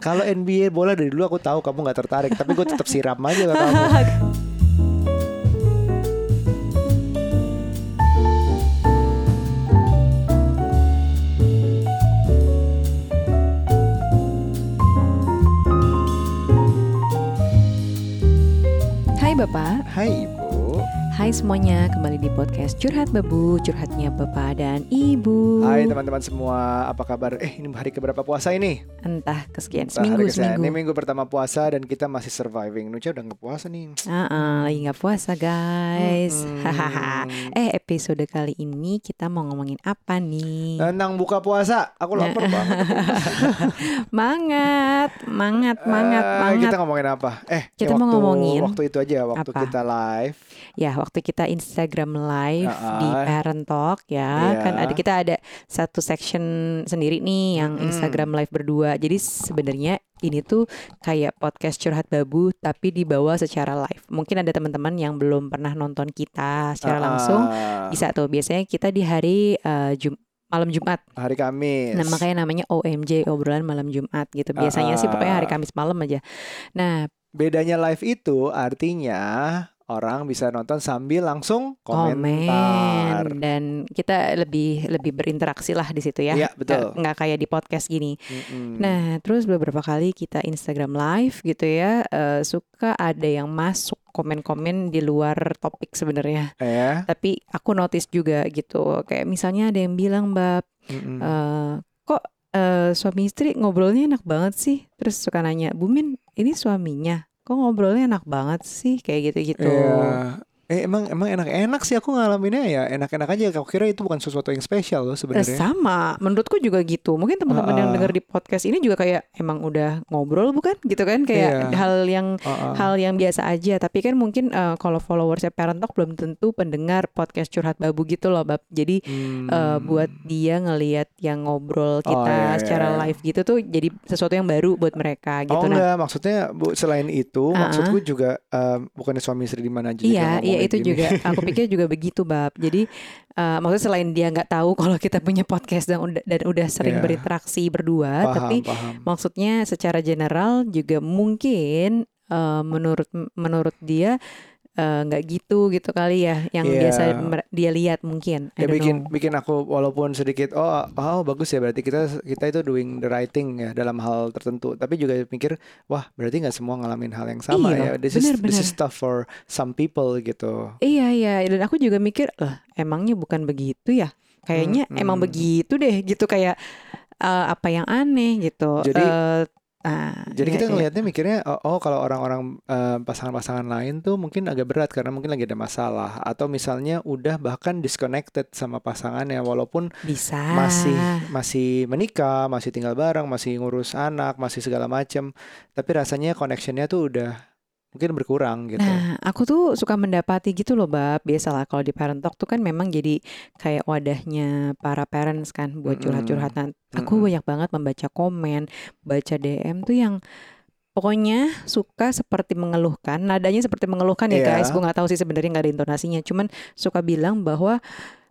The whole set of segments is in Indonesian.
Kalau NBA bola dari dulu aku tahu kamu nggak tertarik, tapi gue tetap siram aja ke kamu. Hai Bapak, Hai Ibu. Hai semuanya kembali di podcast Curhat Babu, curhatnya Bapak dan Ibu. Hai teman-teman semua, apa kabar? Eh, ini hari keberapa puasa ini? Entah kesekian, seminggu, kesekian. Ini seminggu. minggu pertama puasa dan kita masih surviving. Nucha udah nggak puasa nih. Ah, ah, lagi nggak puasa guys. Hahaha. eh episode kali ini kita mau ngomongin apa nih? Tentang buka puasa, aku lapar banget. Mangat, mangat, mangat, Eh, mangat. Kita ngomongin apa? Eh, Kita ya mau waktu, ngomongin waktu itu aja, waktu apa? kita live. Ya waktu kita Instagram live Ah, di ah. Parent Talk ya Iya. kan ada kita ada satu section sendiri nih yang. Instagram live berdua. Jadi sebenarnya ini tuh kayak podcast curhat babu tapi dibawa secara live. Mungkin ada teman-teman yang belum pernah nonton kita secara Ah, langsung bisa tuh. Biasanya kita di hari eh, Jum malam Jumat. hari Kamis. Nah, makanya namanya OMJ obrolan malam Jumat gitu. Biasanya sih pokoknya hari. Kamis malam aja. Nah, Bedanya live itu artinya orang bisa nonton sambil langsung komen komentar. dan kita lebih lebih berinteraksi lah di situ ya. Iya, betul. Nggak- Nggak kayak di podcast gini. Mm-mm. Nah, terus beberapa kali kita Instagram live gitu ya, eh, suka ada yang masuk komen-komen di luar topik sebenarnya. ya. Tapi aku notice juga gitu, kayak misalnya ada yang bilang, "Mbak, eh, kok eh, suami istri ngobrolnya enak banget sih?" Terus suka nanya, "Bumin, ini suaminya, kok ngobrolnya enak banget sih?" Kayak gitu-gitu. Iya. Eh emang emang enak-enak sih aku ngalaminnya ya enak-enak aja. Aku kira itu bukan sesuatu yang spesial loh Eh, sebenarnya. sama, menurutku juga gitu. Mungkin teman-teman yang Uh-uh. dengar di podcast ini juga kayak emang udah ngobrol bukan gitu kan? Kayak Iya. hal yang Uh-uh. hal yang biasa aja. Tapi kan mungkin eh, kalau followersnya Parent Talk belum tentu pendengar podcast curhat babu gitu loh, bab. Jadi Hmm. eh, buat dia ngelihat yang ngobrol kita iya, iya, secara iya. live gitu tuh jadi sesuatu yang baru buat mereka gitu. Oh Nah, enggak, maksudnya Bu selain itu, Uh-uh. maksudku juga em, bukannya suami istri di mana aja Iya, iya itu gini. juga. Aku pikir juga begitu, bab. Jadi eh, maksudnya selain dia nggak tahu kalau kita punya podcast dan udah dan udah sering Iya. berinteraksi berdua, paham, tapi paham. maksudnya secara general juga mungkin eh, menurut menurut dia eh, nggak gitu gitu kali ya yang Iya. biasa dia lihat mungkin. I Ya bikin know. bikin aku walaupun sedikit oh oh bagus ya berarti kita kita itu doing the right thing ya dalam hal tertentu tapi juga mikir wah berarti nggak semua ngalamin hal yang sama Iya, ya this is benar, this is tough for some people gitu Iya iya dan aku juga mikir lah emangnya bukan begitu ya? Kayaknya Hmm, emang hmm. begitu deh gitu kayak eh, apa yang aneh gitu. Jadi- Eh, ah, Jadi iya, kita iya. ngelihatnya mikirnya oh, oh, kalau orang-orang eh, pasangan-pasangan lain tuh mungkin agak berat karena mungkin lagi ada masalah atau misalnya udah bahkan disconnected sama pasangannya walaupun bisa masih masih menikah, masih tinggal bareng, masih ngurus anak, masih segala macam. Tapi rasanya connectionnya tuh udah mungkin berkurang gitu. Nah, aku tuh suka mendapati gitu loh, Bab. Biasalah kalau di Parent Talk tuh kan memang jadi kayak wadahnya para parents kan buat curhat-curhatan. Aku Mm-mm. banyak banget membaca komen, baca DM tuh yang pokoknya suka seperti mengeluhkan, nadanya seperti mengeluhkan ya Iya. guys. Gue nggak tahu sih sebenarnya nggak ada intonasinya, cuman suka bilang bahwa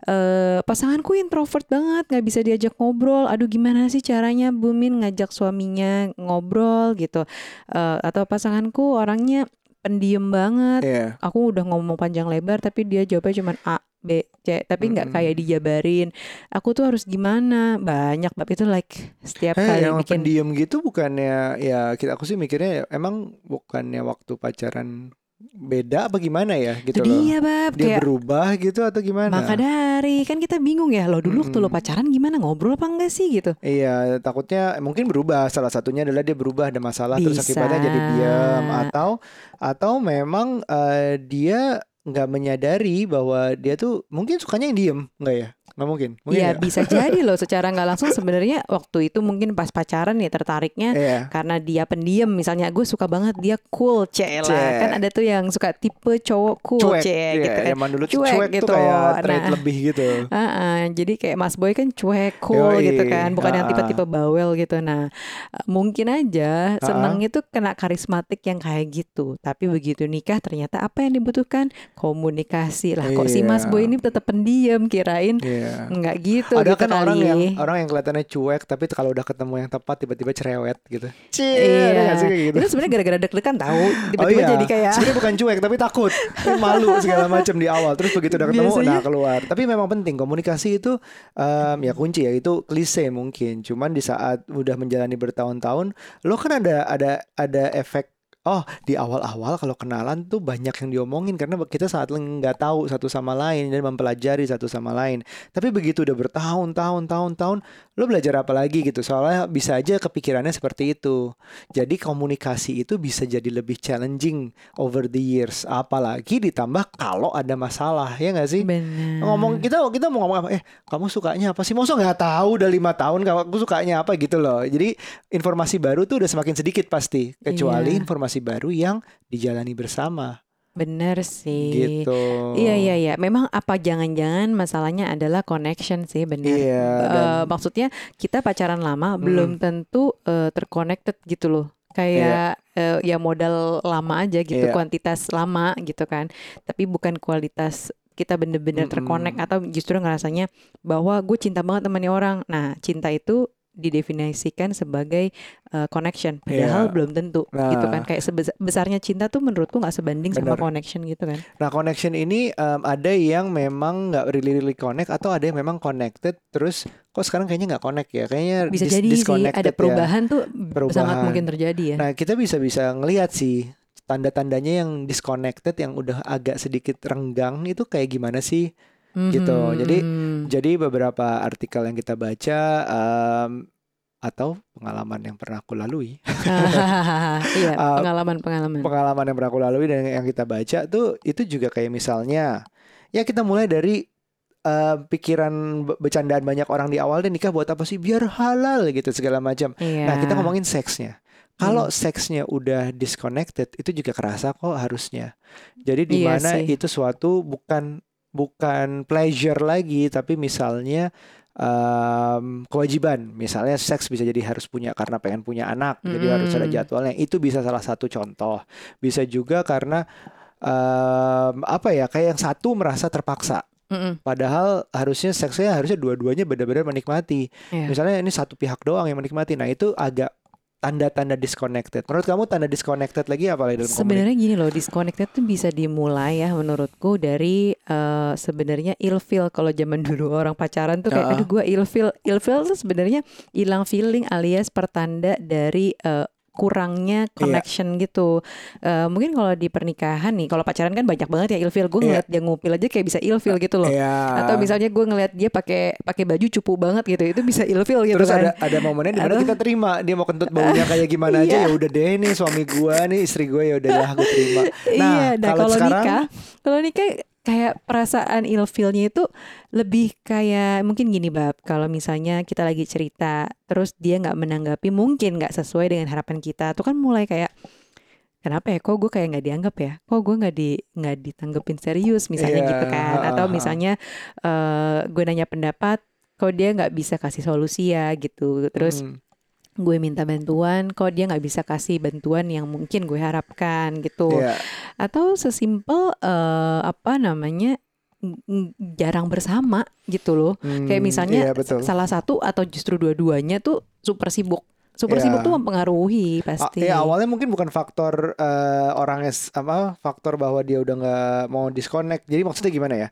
eh pasanganku introvert banget, nggak bisa diajak ngobrol. Aduh gimana sih caranya Bumin ngajak suaminya ngobrol gitu? Eh, atau pasanganku orangnya pendiam banget. Iya. Aku udah ngomong panjang lebar tapi dia jawabnya cuma A, B, C, tapi nggak Mm-mm. kayak dijabarin. Aku tuh harus gimana? Banyak bab itu like setiap Eh, kali yang bikin pendiam gitu bukannya ya kita aku sih mikirnya ya, emang bukannya waktu pacaran beda apa gimana ya gitu itu loh. dia bab Dia kayak berubah gitu atau gimana? maka dari kan kita bingung ya lo dulu waktu lo Mm-mm. pacaran gimana ngobrol apa enggak sih gitu Iya, takutnya mungkin berubah. Salah satunya adalah dia berubah ada masalah terus Bisa. akibatnya jadi diam atau atau memang eh, dia nggak menyadari bahwa dia tuh mungkin sukanya yang diem, nggak ya? Nggak mungkin. Mungkin Iya nggak? bisa jadi loh secara nggak langsung sebenarnya waktu itu mungkin pas pacaran ya tertariknya Iya. karena dia pendiam misalnya gue suka banget dia cool cek lah kan ada tuh yang suka tipe cowok cool cek iya, gitu kan zaman dulu Cuek cuek, gitu. tuh kayak Nah. lebih gitu. Ah, ah, jadi kayak Mas Boy kan cuek cool Yoi, gitu kan, bukan yang ah, ah. tipe-tipe bawel gitu. Nah, mungkin aja Ah, senangnya tuh kena karismatik yang kayak gitu. Tapi begitu nikah ternyata apa yang dibutuhkan? Komunikasi lah. Kok si Mas Iya. Boy ini tetap pendiam, kirain Iya. Iya. nggak gitu Ada gitu kan kali. orang yang orang yang kelihatannya cuek tapi kalau udah ketemu yang tepat tiba-tiba cerewet gitu. Cie, Iya, sih kayak gitu? itu sebenarnya gara-gara deg-degan tahu Oh tiba-tiba iya, jadi kayak sebenarnya bukan cuek tapi takut, malu segala macam di awal. Terus begitu udah ketemu, Biasanya- nah keluar. Tapi memang penting komunikasi itu em, ya kunci ya itu klise mungkin. Cuman di saat udah menjalani bertahun-tahun, lo kan ada ada ada efek. Oh, di awal-awal kalau kenalan tuh banyak yang diomongin karena kita saat nggak tahu satu sama lain dan mempelajari satu sama lain. Tapi begitu udah bertahun-tahun, tahun-tahun, lo belajar apa lagi gitu? Soalnya bisa aja kepikirannya seperti itu. Jadi komunikasi itu bisa jadi lebih challenging over the years. Apalagi ditambah kalau ada masalah, ya nggak sih? benar Ngomong kita kita mau ngomong apa? Eh, kamu sukanya apa sih? Masa nggak tahu udah lima tahun kamu aku sukanya apa gitu loh. Jadi informasi baru tuh udah semakin sedikit pasti, kecuali Iya. informasi baru yang dijalani bersama, benar sih gitu. Iya iya iya. Memang apa jangan-jangan masalahnya adalah connection sih benar. Iya, Eh, dan- maksudnya kita pacaran lama belum tentu eh, terconnected gitu loh. Kayak eh, ya modal lama aja gitu, Iya. kuantitas lama gitu kan. Tapi bukan kualitas kita bener-bener Mm-mm. terkonek atau justru ngerasanya bahwa gue cinta banget temannya orang. Nah, cinta itu didefinisikan sebagai eh, connection padahal Iya. belum tentu gitu Nah. kan kayak sebesar besarnya cinta tuh menurutku nggak sebanding sama Bener. connection gitu kan Nah, connection ini em, ada yang memang nggak really really connect atau ada yang memang connected terus kok sekarang kayaknya nggak connect ya? Kayaknya bisa dis- jadi sih disconnected ada ya. perubahan tuh Perubahan. sangat mungkin terjadi ya. Nah, kita bisa bisa ngelihat sih tanda-tandanya yang disconnected yang udah agak sedikit renggang itu kayak gimana sih? Gitu. Mhm, Jadi-. Jadi beberapa artikel yang kita baca em, atau pengalaman yang pernah aku lalui, iya Uh, pengalaman-pengalaman. pengalaman yang pernah aku lalui dan yang kita baca tuh itu juga kayak misalnya ya kita mulai dari eh, pikiran be- bercandaan banyak orang di awal dan nikah buat apa sih? Biar halal gitu segala macam. Iya. Nah, kita ngomongin seksnya. Kalau Hmm. seksnya udah disconnected, itu juga kerasa kok harusnya. Jadi di Iya mana sih. itu suatu bukan bukan pleasure lagi, tapi misalnya em, kewajiban. Misalnya seks bisa jadi harus punya karena pengen punya anak, jadi harus ada Mm. jadwalnya. Itu bisa salah satu contoh. Bisa juga karena em, apa ya? Kayak yang satu merasa terpaksa. Mm-mm. Padahal harusnya seksnya harusnya dua-duanya benar-benar menikmati. Iya. Misalnya ini satu pihak doang yang menikmati. Nah, itu agak tanda-tanda disconnected. Menurut kamu tanda disconnected lagi apa lagi dalam? Sebenarnya gini loh, disconnected tuh bisa dimulai ya menurutku dari eh, sebenarnya ilfeel kalau zaman dulu orang pacaran tuh kayak Heeh. aduh gua ilfeel. Ilfeel tuh sebenarnya hilang feeling alias pertanda dari eh, kurangnya connection gitu. Eh, mungkin kalau di pernikahan nih, kalau pacaran kan banyak banget ya ilfeel. Gue Iya. ngeliat dia ngupil aja kayak bisa ilfeel gitu loh. Iya. Atau misalnya gue ngeliat dia pakai pakai baju cupu banget gitu, itu bisa ilfeel gitu Terus kan. ada ada momennya di mana Atau- kita terima dia mau kentut baunya kayak gimana aja Iya. ya udah deh nih suami gua nih istri gua ya udah lah gue terima. Nah, iya, nah kalau kalau sekarang nikah, kalau nikah kayak perasaan ilfeelnya itu lebih kayak mungkin gini bab, kalau misalnya kita lagi cerita, terus dia nggak menanggapi, mungkin nggak sesuai dengan harapan kita, tuh kan mulai kayak kenapa ya, kok gue kayak nggak dianggap ya, kok gue nggak di nggak ditanggepin serius, misalnya Iya, gitu kan, atau misalnya eh gue nanya pendapat, kok dia nggak bisa kasih solusi ya gitu, terus Hmm. Gue minta bantuan, kok dia nggak bisa kasih bantuan yang mungkin gue harapkan gitu Iya. atau sesimpel eh, apa namanya ng- ng- jarang bersama gitu loh kayak Hmm, misalnya iya, betul. salah satu atau justru dua-duanya tuh super sibuk super Iya. sibuk tuh mempengaruhi A- pasti Ya awalnya mungkin bukan faktor eh, orangnya apa faktor bahwa dia udah nggak mau disconnect. Jadi maksudnya gimana ya?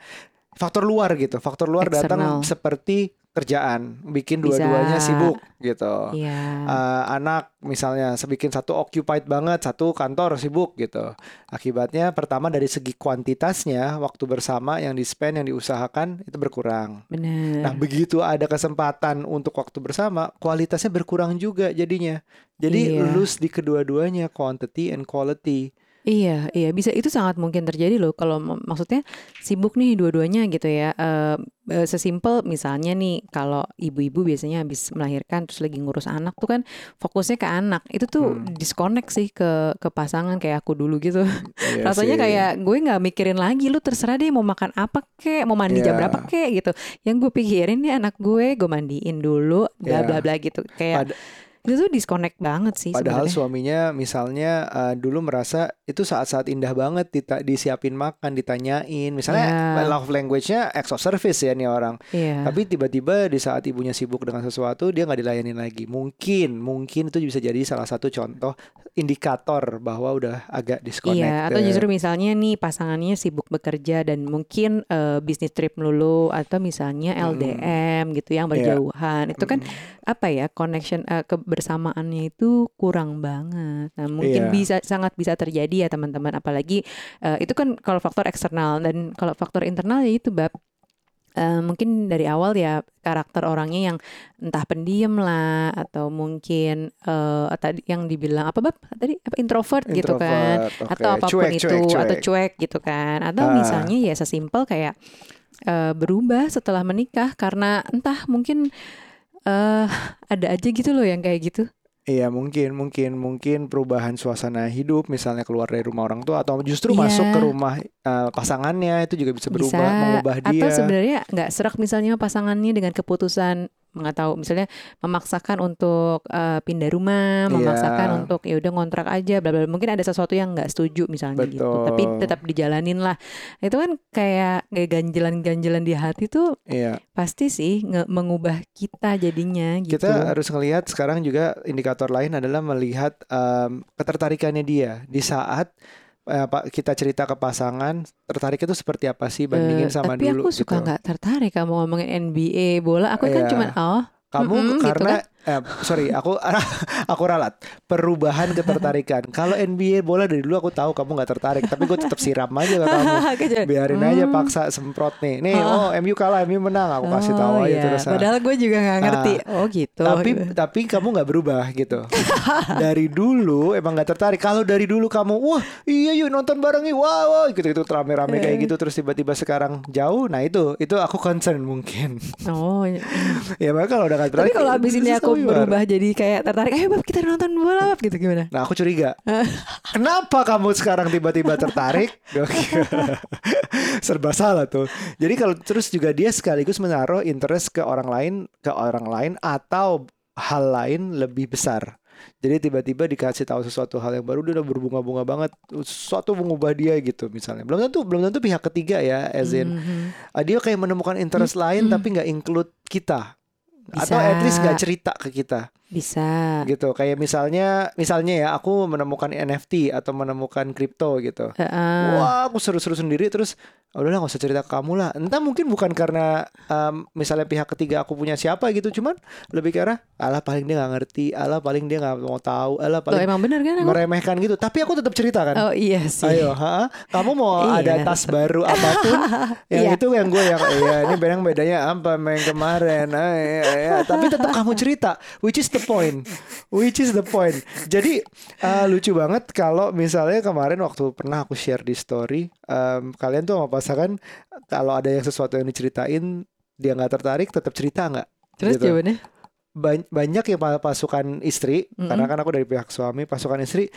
Faktor luar gitu. Faktor luar datang Eksternal. seperti kerjaan, bikin dua-duanya sibuk gitu. Iya. Eh, anak misalnya bikin satu occupied banget, satu kantor sibuk gitu. Akibatnya pertama dari segi kuantitasnya waktu bersama yang di spend yang diusahakan itu berkurang. Nah, benar begitu ada kesempatan untuk waktu bersama, kualitasnya berkurang juga jadinya. Jadi Iya. lose di kedua-duanya, quantity and quality. Iya, iya bisa itu sangat mungkin terjadi loh kalau maksudnya sibuk nih dua-duanya gitu ya. Eh, eh, sesimpel misalnya nih kalau ibu-ibu biasanya habis melahirkan terus lagi ngurus anak tuh kan fokusnya ke anak. Itu tuh Hmm. disconnect sih ke ke pasangan kayak aku dulu gitu. Iya Rasanya sih. kayak gue nggak mikirin lagi lu terserah deh mau makan apa kek, mau mandi jam Iya. berapa kek gitu. Yang gue pikirin nih anak gue, gue mandiin dulu, bla Iya. bla bla gitu. Kayak Pad- itu disconnect banget sih Padahal sebenarnya. suaminya misalnya uh, dulu merasa itu saat-saat indah banget dita- disiapin makan, ditanyain. Misalnya Ya. love language-nya acts of service ya nih orang. Iya. Tapi tiba-tiba di saat ibunya sibuk dengan sesuatu dia nggak dilayanin lagi. Mungkin, mungkin itu bisa jadi salah satu contoh indikator bahwa udah agak disconnect. Iya, atau justru misalnya nih pasangannya sibuk bekerja dan mungkin eh, bisnis trip melulu atau misalnya. LDM gitu yang Iya. berjauhan. Itu kan apa ya connection eh, kebersamaannya itu kurang banget. Nah, mungkin Iya. bisa sangat bisa terjadi ya teman-teman apalagi eh, itu kan kalau faktor eksternal dan kalau faktor internal ya itu bab eh, mungkin dari awal ya karakter orangnya yang entah pendiam lah atau mungkin eh, tadi yang dibilang apa bab tadi apa introvert, gitu kan Introvert, oke. atau apa pun Cuek, itu cuek, cuek. atau cuek gitu kan atau Ah. misalnya ya sesimpel kayak eh, berubah setelah menikah karena entah mungkin eh ada aja gitu loh yang kayak gitu Iya mungkin mungkin mungkin perubahan suasana hidup misalnya keluar dari rumah orang tua atau justru Iya. masuk ke rumah uh, pasangannya itu juga bisa berubah bisa mengubah dia. atau sebenarnya nggak serak misalnya pasangannya dengan keputusan nggak tahu misalnya memaksakan untuk eh, pindah rumah Iya. memaksakan untuk ya udah ngontrak aja bla bla mungkin ada sesuatu yang nggak setuju misalnya gitu. Tapi Betul. tetap dijalanin lah. Itu kan kayak kayak ganjelan-ganjelan di hati tuh Iya, pasti sih nge- mengubah kita jadinya gitu. Kita harus ngelihat sekarang juga indikator lain adalah melihat um, ketertarikannya dia. Di saat eh, Pak kita cerita ke pasangan tertarik itu seperti apa sih bandingin Eh, sama tapi dulu aku suka gitu. nggak tertarik kamu ngomongin NBA bola aku kan Iya. cuma oh Kamu Mm-mm, gitu karena eh, sorry aku aku ralat perubahan ketertarikan. Kalau NBA bola dari dulu aku tahu kamu nggak tertarik, tapi gue tetap siram aja ke kamu. Biarin aja hmm. paksa semprot nih. Nih, oh MU kalah, MU menang. Aku kasih tahu Oh, aja iya. terus. ah. Padahal gue juga nggak ngerti. oh gitu. Tapi tapi kamu nggak berubah gitu. dari dulu emang nggak tertarik. Kalau dari dulu kamu, wah iya yuk nonton bareng yuk, wah wah gitu gitu rame-rame Eh. kayak gitu. Terus tiba-tiba sekarang jauh. Nah itu itu aku concern mungkin. oh. ya makanya kalau udah nggak Tapi tertarik. kalau abis ini aku you are. berubah jadi kayak tertarik, ayo bab kita nonton bola bab gitu gimana? Nah aku curiga. Kenapa kamu sekarang tiba-tiba tertarik. Serba salah tuh. Jadi kalau terus juga dia sekaligus menaruh interest ke orang lain Ke orang lain Atau hal lain lebih besar. Jadi tiba-tiba dikasih tahu sesuatu hal yang baru dia udah berbunga-bunga banget. Sesuatu mengubah dia gitu misalnya. Belum tentu belum tentu pihak ketiga ya as in. Mhm. uh, dia kayak menemukan interest lain tapi nggak include kita atau Bisa. at least nggak cerita ke kita Bisa. gitu kayak misalnya misalnya ya aku menemukan NFT atau menemukan kripto gitu Heeh. wah aku seru-seru sendiri terus "Ah, udahlah nggak usah cerita ke kamu lah entah mungkin bukan karena em, misalnya pihak ketiga aku punya siapa gitu cuman lebih ke arah alah paling dia nggak ngerti alah paling dia nggak mau tahu alah Loh paling emang bener kan aku? meremehkan gitu tapi aku tetap cerita kan Oh iya sih. Ayo, ha? kamu mau Iya. ada tas baru apa pun? yang Iya. itu yang gue yang iya ini bedanya bedanya apa main kemarin? Ah, iya, iya. Tapi tetap kamu cerita, which is the point, which is the point. Jadi eh, lucu banget kalau misalnya kemarin waktu pernah aku share di story, em, kalian tuh sama pasangan kalau ada yang sesuatu yang diceritain dia nggak tertarik, tetap cerita nggak? Terus Gitu. jawabannya? Ban- banyak ya pa- pasukan istri Mm-mm. karena kan aku dari pihak suami pasukan istri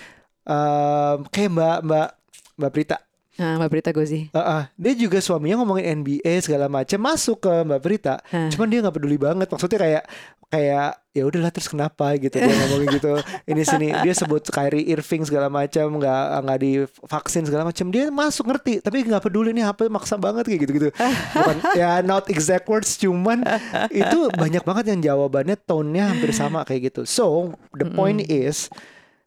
em, kayak mbak mbak mbak Prita Nah, Mbak Berita Gozi. Heeh, dia juga suaminya ngomongin NBA segala macam masuk ke Mbak Prita Hah. cuman dia nggak peduli banget maksudnya kayak kayak ya udahlah terus kenapa? gitu dia ngomongin gitu. Ini sini dia sebut Kyrie Irving segala macam nggak nggak divaksin segala macam. Dia masuk ngerti tapi nggak peduli nih apa maksa banget kayak gitu gitu bukan ya not exact words cuman itu banyak banget yang jawabannya tone-nya hampir sama kayak gitu. So the point is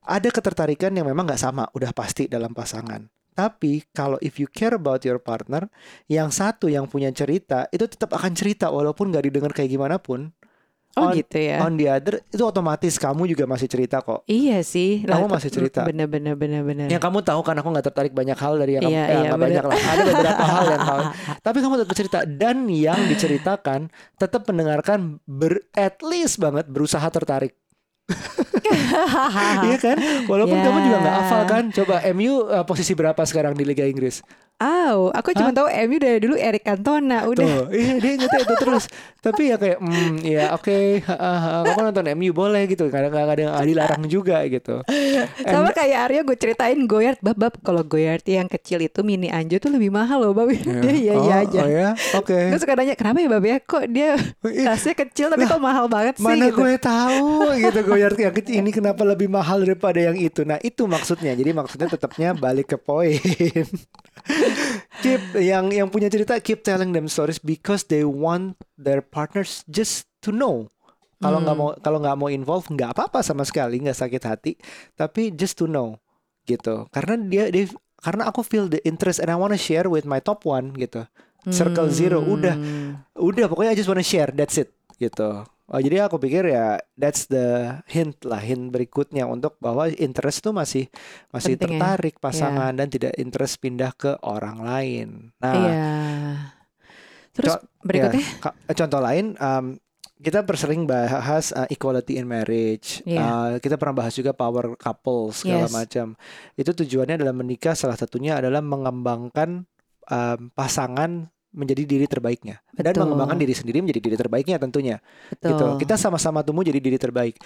ada ketertarikan yang memang nggak sama udah pasti dalam pasangan. Tapi kalau if you care about your partner yang satu yang punya cerita itu tetap akan cerita walaupun nggak didengar kayak gimana pun Oh On- gitu ya. on the other itu otomatis kamu juga masih cerita kok Iya sih. Kamu masih cerita. Bener bener bener bener. yang kamu tahu kan aku nggak tertarik banyak hal dari yang kamu Iya, eh, iya, banyak lah ada beberapa hal yang tahu tapi kamu tetap cerita dan yang diceritakan tetap mendengarkan ber at least banget berusaha tertarik Iya kan? Walaupun Ya. kamu juga nggak hafal kan. Coba MU uh, posisi berapa sekarang di Liga Inggris? Aw, aku cuma tahu MU dari dulu Eric Cantona udah. Tuh, iya dia ingetnya itu terus. Tapi ya kayak, hmm, ya oke, kamu nonton MU boleh gitu. Kadang-kadang ada yang dilarang juga gitu. Sama kayak Arya gue ceritain Goyard, bab bab kalau Goyard yang kecil itu mini Anjo tuh lebih mahal loh, bab. Dia iya iya oh, aja. Oh ya, oke. Gue suka nanya kenapa ya bab ya, kok dia tasnya kecil tapi kok mahal banget sih Mana gitu. gue tahu gitu Goyard yang kecil ini kenapa lebih mahal daripada yang itu. Nah itu maksudnya. Jadi maksudnya tetapnya balik ke poin. keep yang yang punya cerita keep telling them stories because they want their partners just to know. Kalau nggak mau kalau nggak mau involve nggak apa-apa sama sekali nggak sakit hati. Tapi just to know gitu. Karena dia dia karena aku feel the interest and I wanna share with my top one gitu. Circle zero udah udah pokoknya I just wanna share that's it gitu. Oh jadi aku pikir ya that's the hint lah hint berikutnya untuk bahwa interest tuh masih masih Penting ya. tertarik pasangan dan tidak interest pindah ke orang lain. Nah, Iya. Terus Co- berikutnya? ya, contoh lain um, kita sering bahas uh, equality in marriage. Iya. Uh, kita pernah bahas juga power couple segala Yes. macam. Itu tujuannya adalah menikah salah satunya adalah mengembangkan um, pasangan menjadi diri terbaiknya dan Betul. mengembangkan diri sendiri menjadi diri terbaiknya tentunya Betul. gitu. Kita sama-sama tumbuh jadi diri terbaik.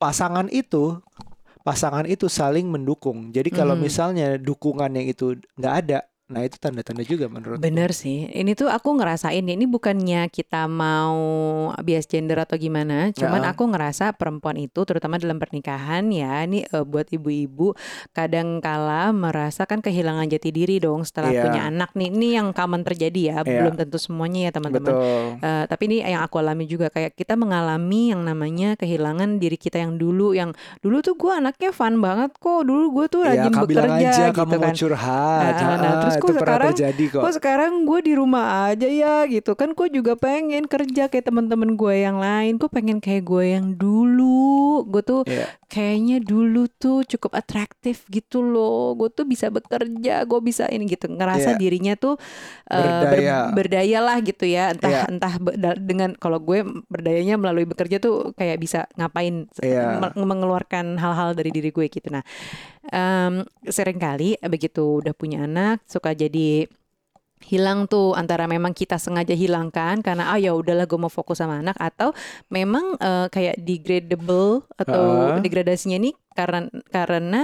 Pasangan itu pasangan itu saling mendukung. Jadi kalau Mhm. misalnya dukungannya itu nggak ada, nah itu tanda-tanda juga menurut. Bener sih. Ini tuh aku ngerasain ini bukannya kita mau bias gender atau gimana. Cuman Ya. aku ngerasa perempuan itu terutama dalam pernikahan ya. Ini eh, buat ibu-ibu kadang kala merasakan kehilangan jati diri dong setelah Iya. punya anak nih. Ini yang common terjadi ya. Iya. Belum tentu semuanya ya teman-teman. Eh, tapi ini yang aku alami juga kayak kita mengalami yang namanya kehilangan diri kita yang dulu yang dulu tuh gue anaknya fun banget kok dulu gue tuh Ya, rajin bilang bekerja aja gitu kamu kan curhat. Nah, nah, Ah, terus kok sekarang- terjadi kok. Kok sekarang gue di rumah aja ya gitu kan Gue juga pengen kerja kayak teman-teman gue yang lain Gue pengen kayak gue yang dulu Gue tuh Iya. Kayaknya dulu tuh cukup atraktif gitu loh Gue tuh bisa bekerja Gue bisa ini gitu Ngerasa Iya. dirinya tuh eh, ber- Berdaya. berdaya lah gitu ya Entah Iya. entah dengan Kalau gue berdayanya melalui bekerja tuh Kayak bisa ngapain Iya. me- Mengeluarkan hal-hal dari diri gue gitu Nah em, sering kali begitu udah punya anak Suka jadi hilang tuh antara memang kita sengaja hilangkan karena ah ya udahlah gue mau fokus sama anak atau memang eh, kayak degradable atau Ah. degradasinya ini karena karena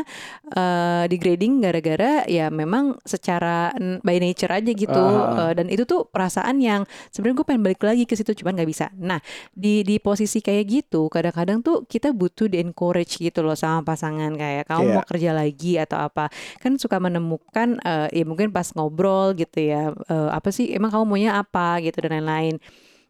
eh, degrading gara-gara ya memang secara by nature aja gitu Ah. Eh, dan itu tuh perasaan yang sebenarnya gue pengen balik lagi ke situ cuman nggak bisa nah di di posisi kayak gitu kadang-kadang tuh kita butuh di encourage gitu loh sama pasangan kayak kamu Iya. mau kerja lagi atau apa kan suka menemukan eh, ya mungkin pas ngobrol gitu ya eh, apa sih emang kamu maunya apa gitu dan lain-lain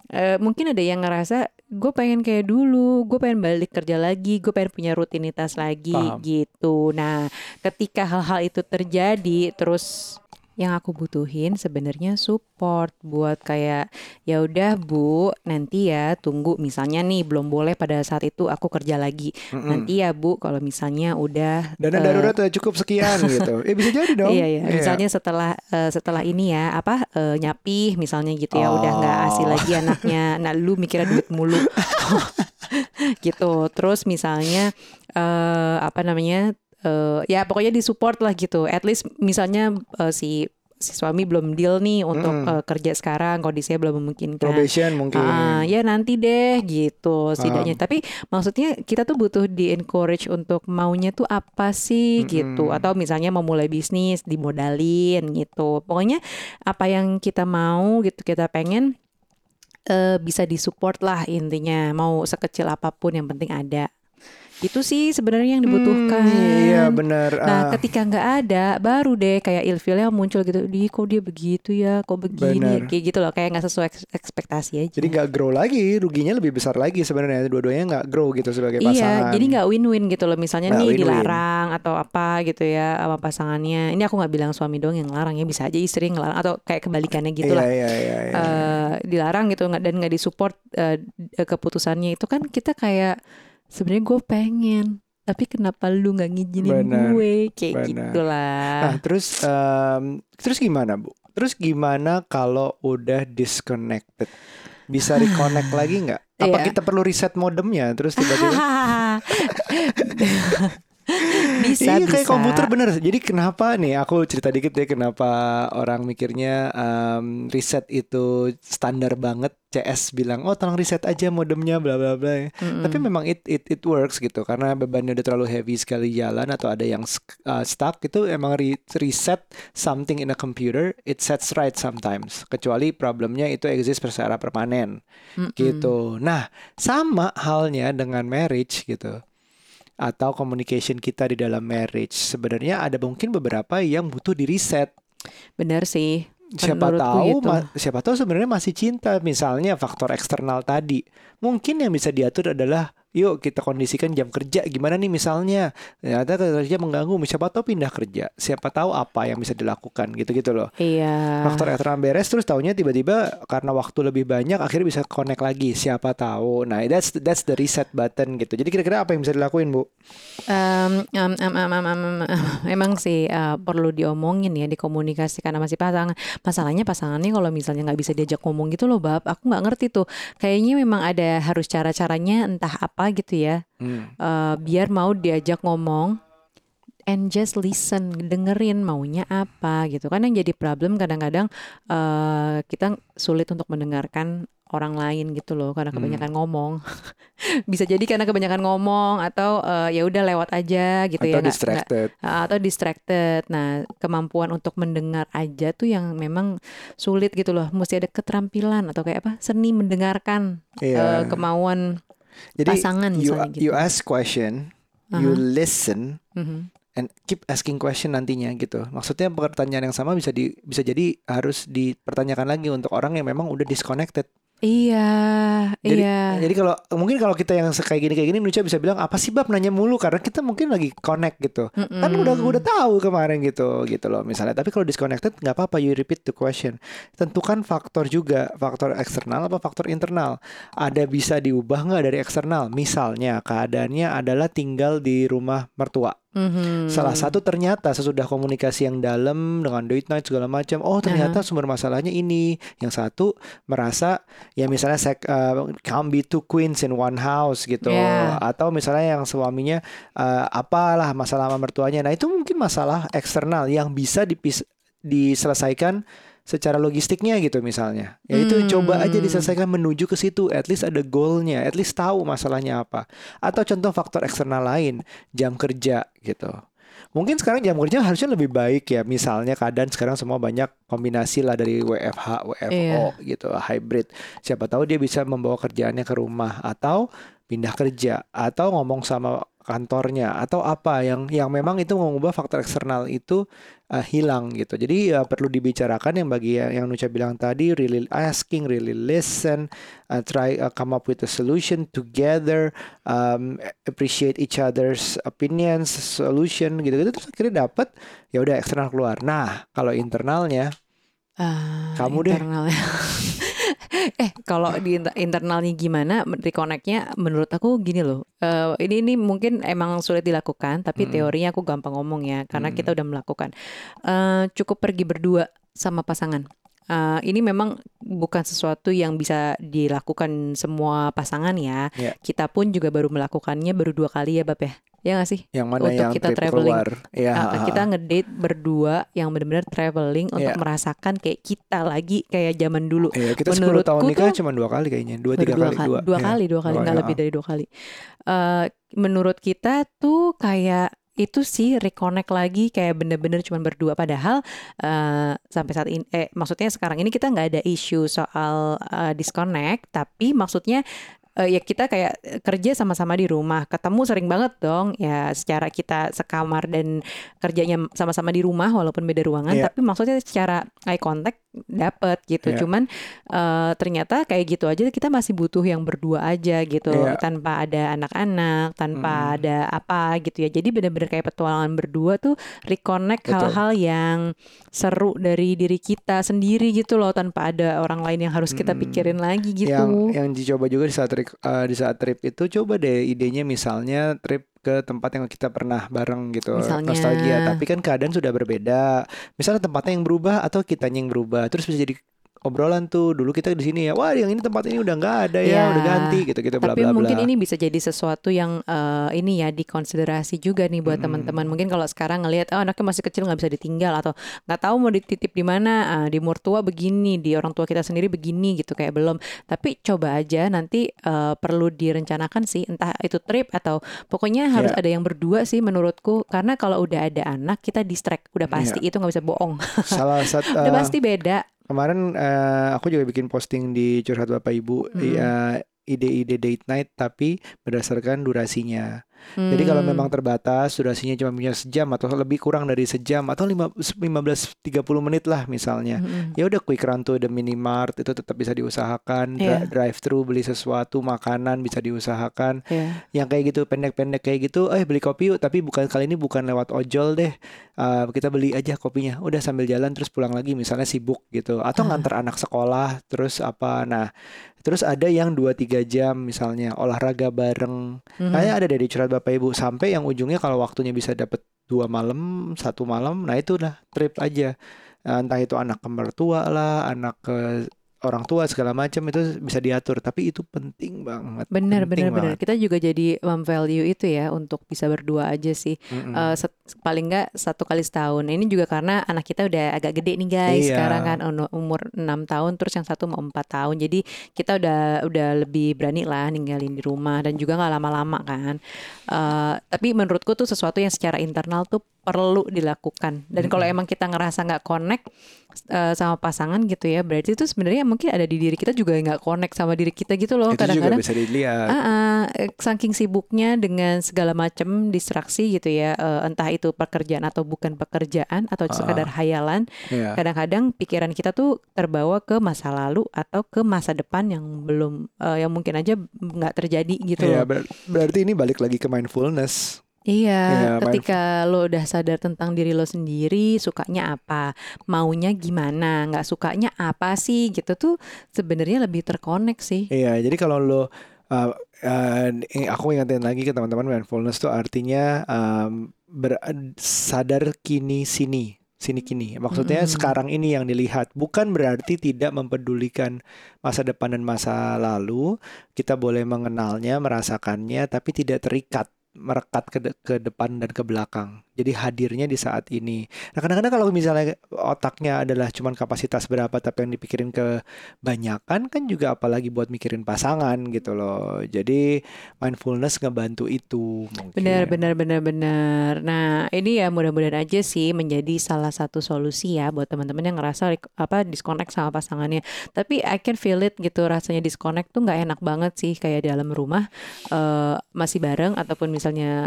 Eh, mungkin ada yang ngerasa gue pengen kayak dulu gue pengen balik kerja lagi gue pengen punya rutinitas lagi Paham. gitu nah ketika hal-hal itu terjadi terus yang aku butuhin sebenarnya support buat kayak ya udah bu nanti ya tunggu misalnya nih belum boleh pada saat itu aku kerja lagi Mm-mm. nanti ya bu kalau misalnya udah Dana eh, darurat udah cukup sekian gitu. Eh bisa jadi dong. Iya, iya. Misalnya setelah eh, setelah ini ya apa eh, nyapih misalnya gitu ya udah nggak Oh. asih lagi anaknya. Nah lu mikirnya duit mulu gitu. Terus misalnya eh apa namanya eh, ya pokoknya disupport lah gitu. At least misalnya eh, si si suami belum deal nih untuk Mm. eh, kerja sekarang kondisinya belum memungkinkan. Probation mungkin. Ah, ya nanti deh gitu setidaknya. Tapi maksudnya kita tuh butuh di encourage untuk maunya tuh apa sih gitu. Mm-mm. Atau misalnya mau mulai bisnis dimodalin gitu. Pokoknya apa yang kita mau gitu kita pengen eh, bisa disupport lah intinya. Mau sekecil apa pun yang penting ada. Itu sih sebenarnya yang dibutuhkan. Hmm, iya benar. Nah, Ah, ketika nggak ada, baru deh kayak ilfilnya muncul gitu. Di kok dia begitu ya, kok begini, Benar. kayak gitu loh, kayak nggak sesuai eks- ekspektasi aja. jadi nggak grow lagi, ruginya lebih besar lagi sebenarnya. Dua-duanya nggak grow gitu sebagai pasangan. Iya, jadi nggak win-win gitu loh. Misalnya Nggak nih win-win. dilarang atau apa gitu ya sama pasangannya. Ini aku nggak bilang suami dong yang larang ya, bisa aja istri yang ngelarang atau kayak kebalikannya gitu Iya lah. iya iya. iya. Eh, dilarang gitu dan nggak disupport eh, keputusannya itu kan kita kayak sebenarnya gue pengen tapi kenapa lu nggak ngizinin gue kayak benar. gitulah Nah, terus em, terus gimana, Bu? Terus gimana kalau udah disconnected? Bisa reconnect lagi nggak? Apa Iya. kita perlu reset modemnya terus tiba-tiba? bisa iya kayak bisa. komputer bener. Jadi kenapa nih? Aku cerita dikit ya kenapa orang mikirnya um, riset itu standar banget. CS bilang oh tolong riset aja modemnya bla bla bla. Mm-mm. Tapi memang it it it works gitu karena bebannya udah terlalu heavy sekali jalan atau ada yang uh, stuck itu emang re- reset something in a computer it sets right sometimes. Kecuali problemnya itu exist secara permanen Mm-mm. gitu. Nah, sama halnya dengan marriage gitu. Atau communication kita di dalam marriage. Sebenarnya ada mungkin beberapa yang butuh di reset. Benar sih. Siapa tahu gitu. siapa tahu sebenarnya masih cinta. Misalnya faktor eksternal tadi. Mungkin yang bisa diatur adalah yuk kita kondisikan jam kerja gimana nih misalnya ternyata kerja mengganggu siapa tahu pindah kerja siapa tahu apa yang bisa dilakukan gitu-gitu loh Iya. faktor eksternal beres terus taunya tiba-tiba karena waktu lebih banyak akhirnya bisa connect lagi siapa tahu nah that's that's the reset button gitu jadi kira-kira apa yang bisa dilakuin bu Em, em, em, em, em, em, em, emang sih eh, perlu diomongin ya dikomunikasikan sama si pasangan. Masalahnya pasangannya kalau misalnya nggak bisa diajak ngomong gitu loh, bab. Aku nggak ngerti tuh. Kayaknya memang ada harus cara-caranya entah apa gitu ya. Hmm. Eh, biar mau diajak ngomong and just listen, dengerin maunya apa gitu kan yang jadi problem kadang-kadang eh kita sulit untuk mendengarkan orang lain gitu loh karena Hmm. kebanyakan ngomong. Bisa jadi karena kebanyakan ngomong atau eh, ya udah lewat aja gitu atau ya nggak- nggak- distracted Ah, atau distracted. Nah, kemampuan untuk mendengar aja tuh yang memang sulit gitu loh. Mesti ada keterampilan atau kayak apa? Seni mendengarkan Iya. eh, kemauan jadi pasangan you gitu. you ask question you Aha. listen Mhm. and keep asking question nantinya gitu maksudnya pertanyaan yang sama bisa di bisa jadi harus dipertanyakan lagi untuk orang yang memang udah disconnected Iya, Jadi- iya. Jadi kalau mungkin kalau kita yang kayak gini kayak gini Nucha bisa bilang apa sih bab nanya mulu karena kita mungkin lagi connect gitu. Mm-mm. Kan udah udah tahu kemarin gitu gitu loh misalnya. Tapi kalau disconnected nggak apa-apa you repeat the question. Tentukan faktor juga faktor eksternal apa faktor internal. Ada bisa diubah nggak dari eksternal? Misalnya keadaannya adalah tinggal di rumah mertua. Mhm. Salah satu ternyata sesudah komunikasi yang dalam dengan date night segala macam, oh ternyata sumber masalahnya ini. Yang satu merasa ya misalnya saya uh, can't be two queens in one house gitu, Yeah. atau misalnya yang suaminya uh, apalah masalah sama mertuanya. Nah itu mungkin masalah eksternal yang bisa dipis diselesaikan secara logistiknya gitu misalnya. Ya itu Hmm. coba aja diselesaikan menuju ke situ. At least ada goalnya, at least tahu masalahnya apa. Atau contoh faktor eksternal lain, jam kerja gitu. Mungkin sekarang jam kerja harusnya lebih baik ya. Misalnya keadaan sekarang semua banyak kombinasi lah dari WFH, WFO gitu, hybrid. Siapa tahu dia bisa membawa kerjaannya ke rumah atau pindah kerja atau ngomong sama kantornya atau apa yang yang memang itu mengubah faktor eksternal itu uh, hilang gitu. Jadi ya perlu dibicarakan yang bagi yang, yang Nucha bilang tadi really asking, really listen, uh, try uh, come up with a solution together, um, appreciate each other's opinions, solution gitu-gitu terus akhirnya dapat ya udah eksternal keluar. Nah, kalau internalnya Ah, Kamu deh. eh kalau di inter- internalnya gimana reconnectnya menurut aku gini loh Eh, ini ini mungkin emang sulit dilakukan tapi Mm-mm. teorinya aku gampang ngomong ya karena Mm. kita udah melakukan Eh, cukup pergi berdua sama pasangan Eh, ini memang bukan sesuatu yang bisa dilakukan semua pasangan ya Ya. kita pun juga baru melakukannya baru dua kali ya bab ya ya nggak sih yang mana Untuk yang kita trip traveling. keluar. Ya, Ah, kita ngedate berdua yang benar-benar traveling untuk Iya. merasakan kayak kita lagi kayak zaman dulu. Iya, kita 10 tahun nikah cuma dua kali kayaknya, dua tiga dua kali, kali, dua, dua Iya. kali, dua kali, nggak lebih dari dua kali. Eh, menurut kita tuh kayak itu sih reconnect lagi kayak bener-bener cuma berdua padahal eh, sampai saat ini eh maksudnya sekarang ini kita nggak ada isu soal eh, disconnect tapi maksudnya eh, ya kita kayak eh, kerja sama-sama di rumah ketemu sering banget dong ya secara kita sekamar dan kerjanya sama-sama di rumah walaupun beda ruangan Iya. tapi maksudnya secara eye contact dapet gitu Iya. cuman eh, ternyata kayak gitu aja kita masih butuh yang berdua aja gitu Iya. tanpa ada anak-anak tanpa Mm. ada apa gitu ya jadi bener-bener kayak petualangan berdua tuh reconnect hal-hal yang seru dari diri kita sendiri gitu loh tanpa ada orang lain yang harus kita Mm. pikirin lagi gitu Yang yang dicoba juga di saat trip, eh, di saat trip itu coba deh idenya misalnya trip ke tempat yang kita pernah bareng gitu Misalnya. nostalgia tapi kan keadaan sudah berbeda misalnya tempatnya yang berubah atau kitanya yang berubah terus bisa jadi obrolan tuh dulu kita di sini ya wah yang ini tempat ini udah nggak ada ya Ya, udah ganti gitu gitu bla Tapi bla bla mungkin ini bisa jadi sesuatu yang eh, ini ya dikonsiderasi juga nih buat Mm-mm. teman-teman. Mungkin kalau sekarang ngelihat oh anaknya masih kecil nggak bisa ditinggal atau nggak tahu mau dititip di mana, ah, di mertua begini, di orang tua kita sendiri begini gitu kayak belum. Tapi coba aja nanti eh, perlu direncanakan sih entah itu trip atau pokoknya harus Ya. ada yang berdua sih menurutku karena kalau udah ada anak kita distract udah pasti itu nggak bisa bohong. salah satu udah pasti beda. Kemarin eh, aku juga bikin posting di curhat bapak ibu Mm. eh, ide-ide date night tapi berdasarkan durasinya Jadi kalau Hmm. memang terbatas durasinya cuma punya sejam atau lebih kurang dari sejam atau lima- 15-30 menit lah misalnya. Mm-mm. Ya udah quick run to the minimart itu tetap bisa diusahakan. Iya. Drive thru beli sesuatu makanan bisa diusahakan. Ya. Yang kayak gitu pendek-pendek kayak gitu, eh beli kopi yuk. Tapi bukan kali ini bukan lewat ojol deh. Eh, kita beli aja kopinya. Udah sambil jalan terus pulang lagi misalnya sibuk gitu. Atau Ah. nganter anak sekolah terus apa. Nah terus ada yang 2-3 jam misalnya olahraga bareng. Mhm. Kayaknya ada dari curhat bapak ibu sampai yang ujungnya kalau waktunya bisa dapat dua malam satu malam, nah itu udah trip aja. Entah itu anak ke mertua lah, anak ke orang tua segala macam itu bisa diatur. Tapi itu penting banget. Bener penting bener bener. Kita juga jadi value itu ya untuk bisa berdua aja sih. Mm-mm. Eh, set- paling nggak satu kali setahun. Ini juga karena anak kita udah agak gede nih guys. Iya. Sekarang kan umur 6 tahun, terus yang satu mau 4 tahun. Jadi kita udah udah lebih berani lah ninggalin di rumah dan juga nggak lama-lama kan. Eh, tapi menurutku tuh sesuatu yang secara internal tuh perlu dilakukan. Dan kalau emang kita ngerasa nggak connect eh, sama pasangan gitu ya, berarti itu sebenarnya mungkin ada di diri kita juga nggak connect sama diri kita gitu loh. Kadang-kadang bisa dilihat. Ah, eh, saking sibuknya dengan segala macam distraksi gitu ya, eh, entah itu pekerjaan atau bukan pekerjaan atau Ah. sekadar hayalan. Iya. Kadang-kadang pikiran kita tuh terbawa ke masa lalu atau ke masa depan yang belum, eh, yang mungkin aja nggak terjadi gitu Iya, loh. ber- berarti ini balik lagi ke mindfulness. Iya, Iya, ketika lo udah sadar tentang diri lo sendiri, sukanya apa, maunya gimana, nggak sukanya apa sih gitu tuh sebenarnya lebih terkonek sih. Iya, jadi kalau lo uh, uh, aku ingatin lagi ke teman-teman mindfulness tuh artinya um, ber- sadar kini sini, sini kini. Maksudnya Mm-mm. sekarang ini yang dilihat, bukan berarti tidak mempedulikan masa depan dan masa lalu. Kita boleh mengenalnya, merasakannya, tapi tidak terikat merekat ke, de- ke depan dan ke belakang. Jadi hadirnya di saat ini. Nah kadang-kadang kalau misalnya otaknya adalah cuman kapasitas berapa tapi yang dipikirin kebanyakan kan juga apalagi buat mikirin pasangan gitu loh. Jadi mindfulness ngebantu itu mungkin. Benar, benar, benar, benar. Nah, ini ya mudah-mudahan aja sih menjadi salah satu solusi ya buat teman-teman yang ngerasa apa disconnect sama pasangannya. Tapi I can feel it gitu rasanya disconnect tuh nggak enak banget sih kayak di dalam rumah eh, masih bareng ataupun misalnya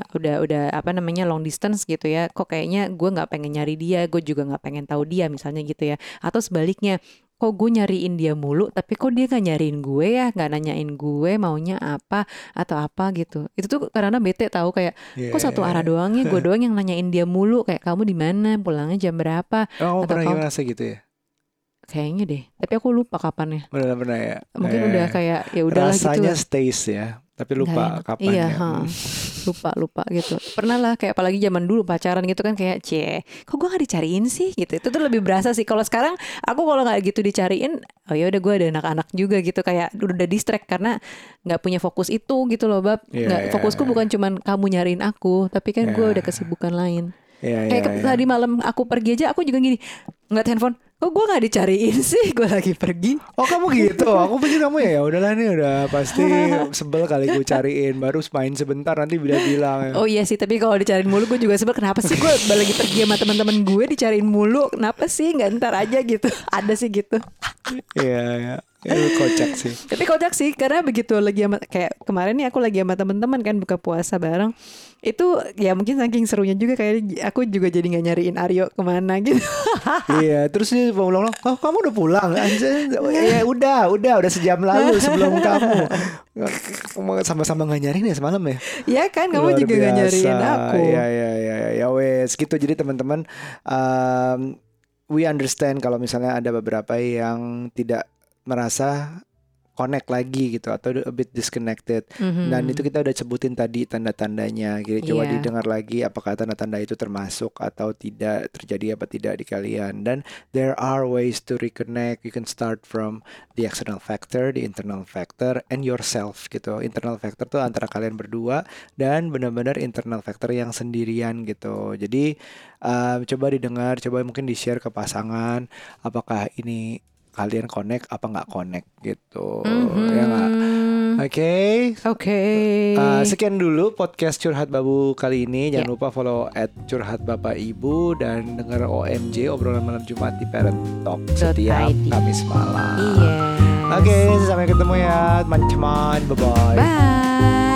udah udah apa namanya long distance gitu ya. Kok kayaknya gue nggak pengen nyari dia, gue juga nggak pengen tahu dia misalnya gitu ya. Atau sebaliknya kok gue nyariin dia mulu tapi kok dia gak nyariin gue ya nggak nanyain gue maunya apa atau apa gitu itu tuh karena bete tahu kayak Iya, kok satu iya, arah iya. doang ya gue doang yang nanyain dia mulu kayak kamu di mana pulangnya jam berapa Oh, atau pernah kamu- ngerasa gitu ya? kayaknya deh tapi aku lupa kapannya pernah ya. mungkin Eh, udah kayak ya udahlah gitu rasanya stays ya, tapi lupa kapan iya ya. ha. Hmm. lupa lupa gitu pernah lah kayak apalagi zaman dulu pacaran gitu kan kayak cie kok gue gak dicariin sih gitu itu tuh lebih berasa sih kalau sekarang aku kalau nggak gitu dicariin oh ya udah gue ada anak-anak juga gitu kayak udah distract karena nggak punya fokus itu gitu loh bab Iya, nggak iya, fokusku iya. bukan cuman kamu nyariin aku tapi kan gue Iya. udah kesibukan lain Iya, kayak iya, ke- iya. tadi malam aku pergi aja aku juga gini ngeliat handphone kok gue nggak dicariin sih gue lagi pergi Oh kamu gitu, aku pikir kamu ya ya udahlah nih udah pasti sebel kali gue cariin baru main sebentar nanti bilang-bilang ya. Oh iya sih, tapi kalau dicariin mulu gue juga sebel. Kenapa sih gue lagi pergi sama teman-teman gue dicariin mulu? Kenapa sih nggak ntar aja gitu? Ada sih gitu. Iya, iya. Ya, kocak sih. Tapi kocak sih karena begitu lagi sama kayak kemarin nih aku lagi sama teman-teman kan buka puasa bareng. Itu ya mungkin saking serunya juga kayak aku juga jadi nggak nyariin Aryo ke mana gitu. iya, terus dia ulang-ulang, "Oh, kamu udah pulang?" Anjir. Ya udah, udah, udah sejam lalu sebelum kamu. Sama-sama nggak nyariin ya semalam ya? ya kan kamu Luar juga nggak nyariin aku. Iya iya iya ya, ya wes gitu. Jadi teman-teman um, we understand kalau misalnya ada beberapa yang tidak merasa connect lagi gitu atau a bit disconnected. Mhm. Dan itu kita udah sebutin tadi tanda-tandanya. Gitu. Coba Iya. didengar lagi apakah tanda-tanda itu termasuk atau tidak terjadi apa tidak di kalian. Dan there are ways to reconnect. You can start from the external factor, the internal factor, and yourself gitu. Internal factor tuh antara kalian berdua dan benar-benar internal factor yang sendirian gitu. Jadi um, coba didengar, coba mungkin di share ke pasangan. Apakah ini kalian connect apa nggak connect gitu ya nggak oke Oke. Uh, sekian dulu podcast curhat babu kali ini. Jangan Ya. lupa follow at curhat bapak ibu dan dengar OMJ obrolan malam Jumat di Parent Talk setiap ID. Kamis malam. Iya. Oke, sampai ketemu ya teman-teman. Bye bye. Bye.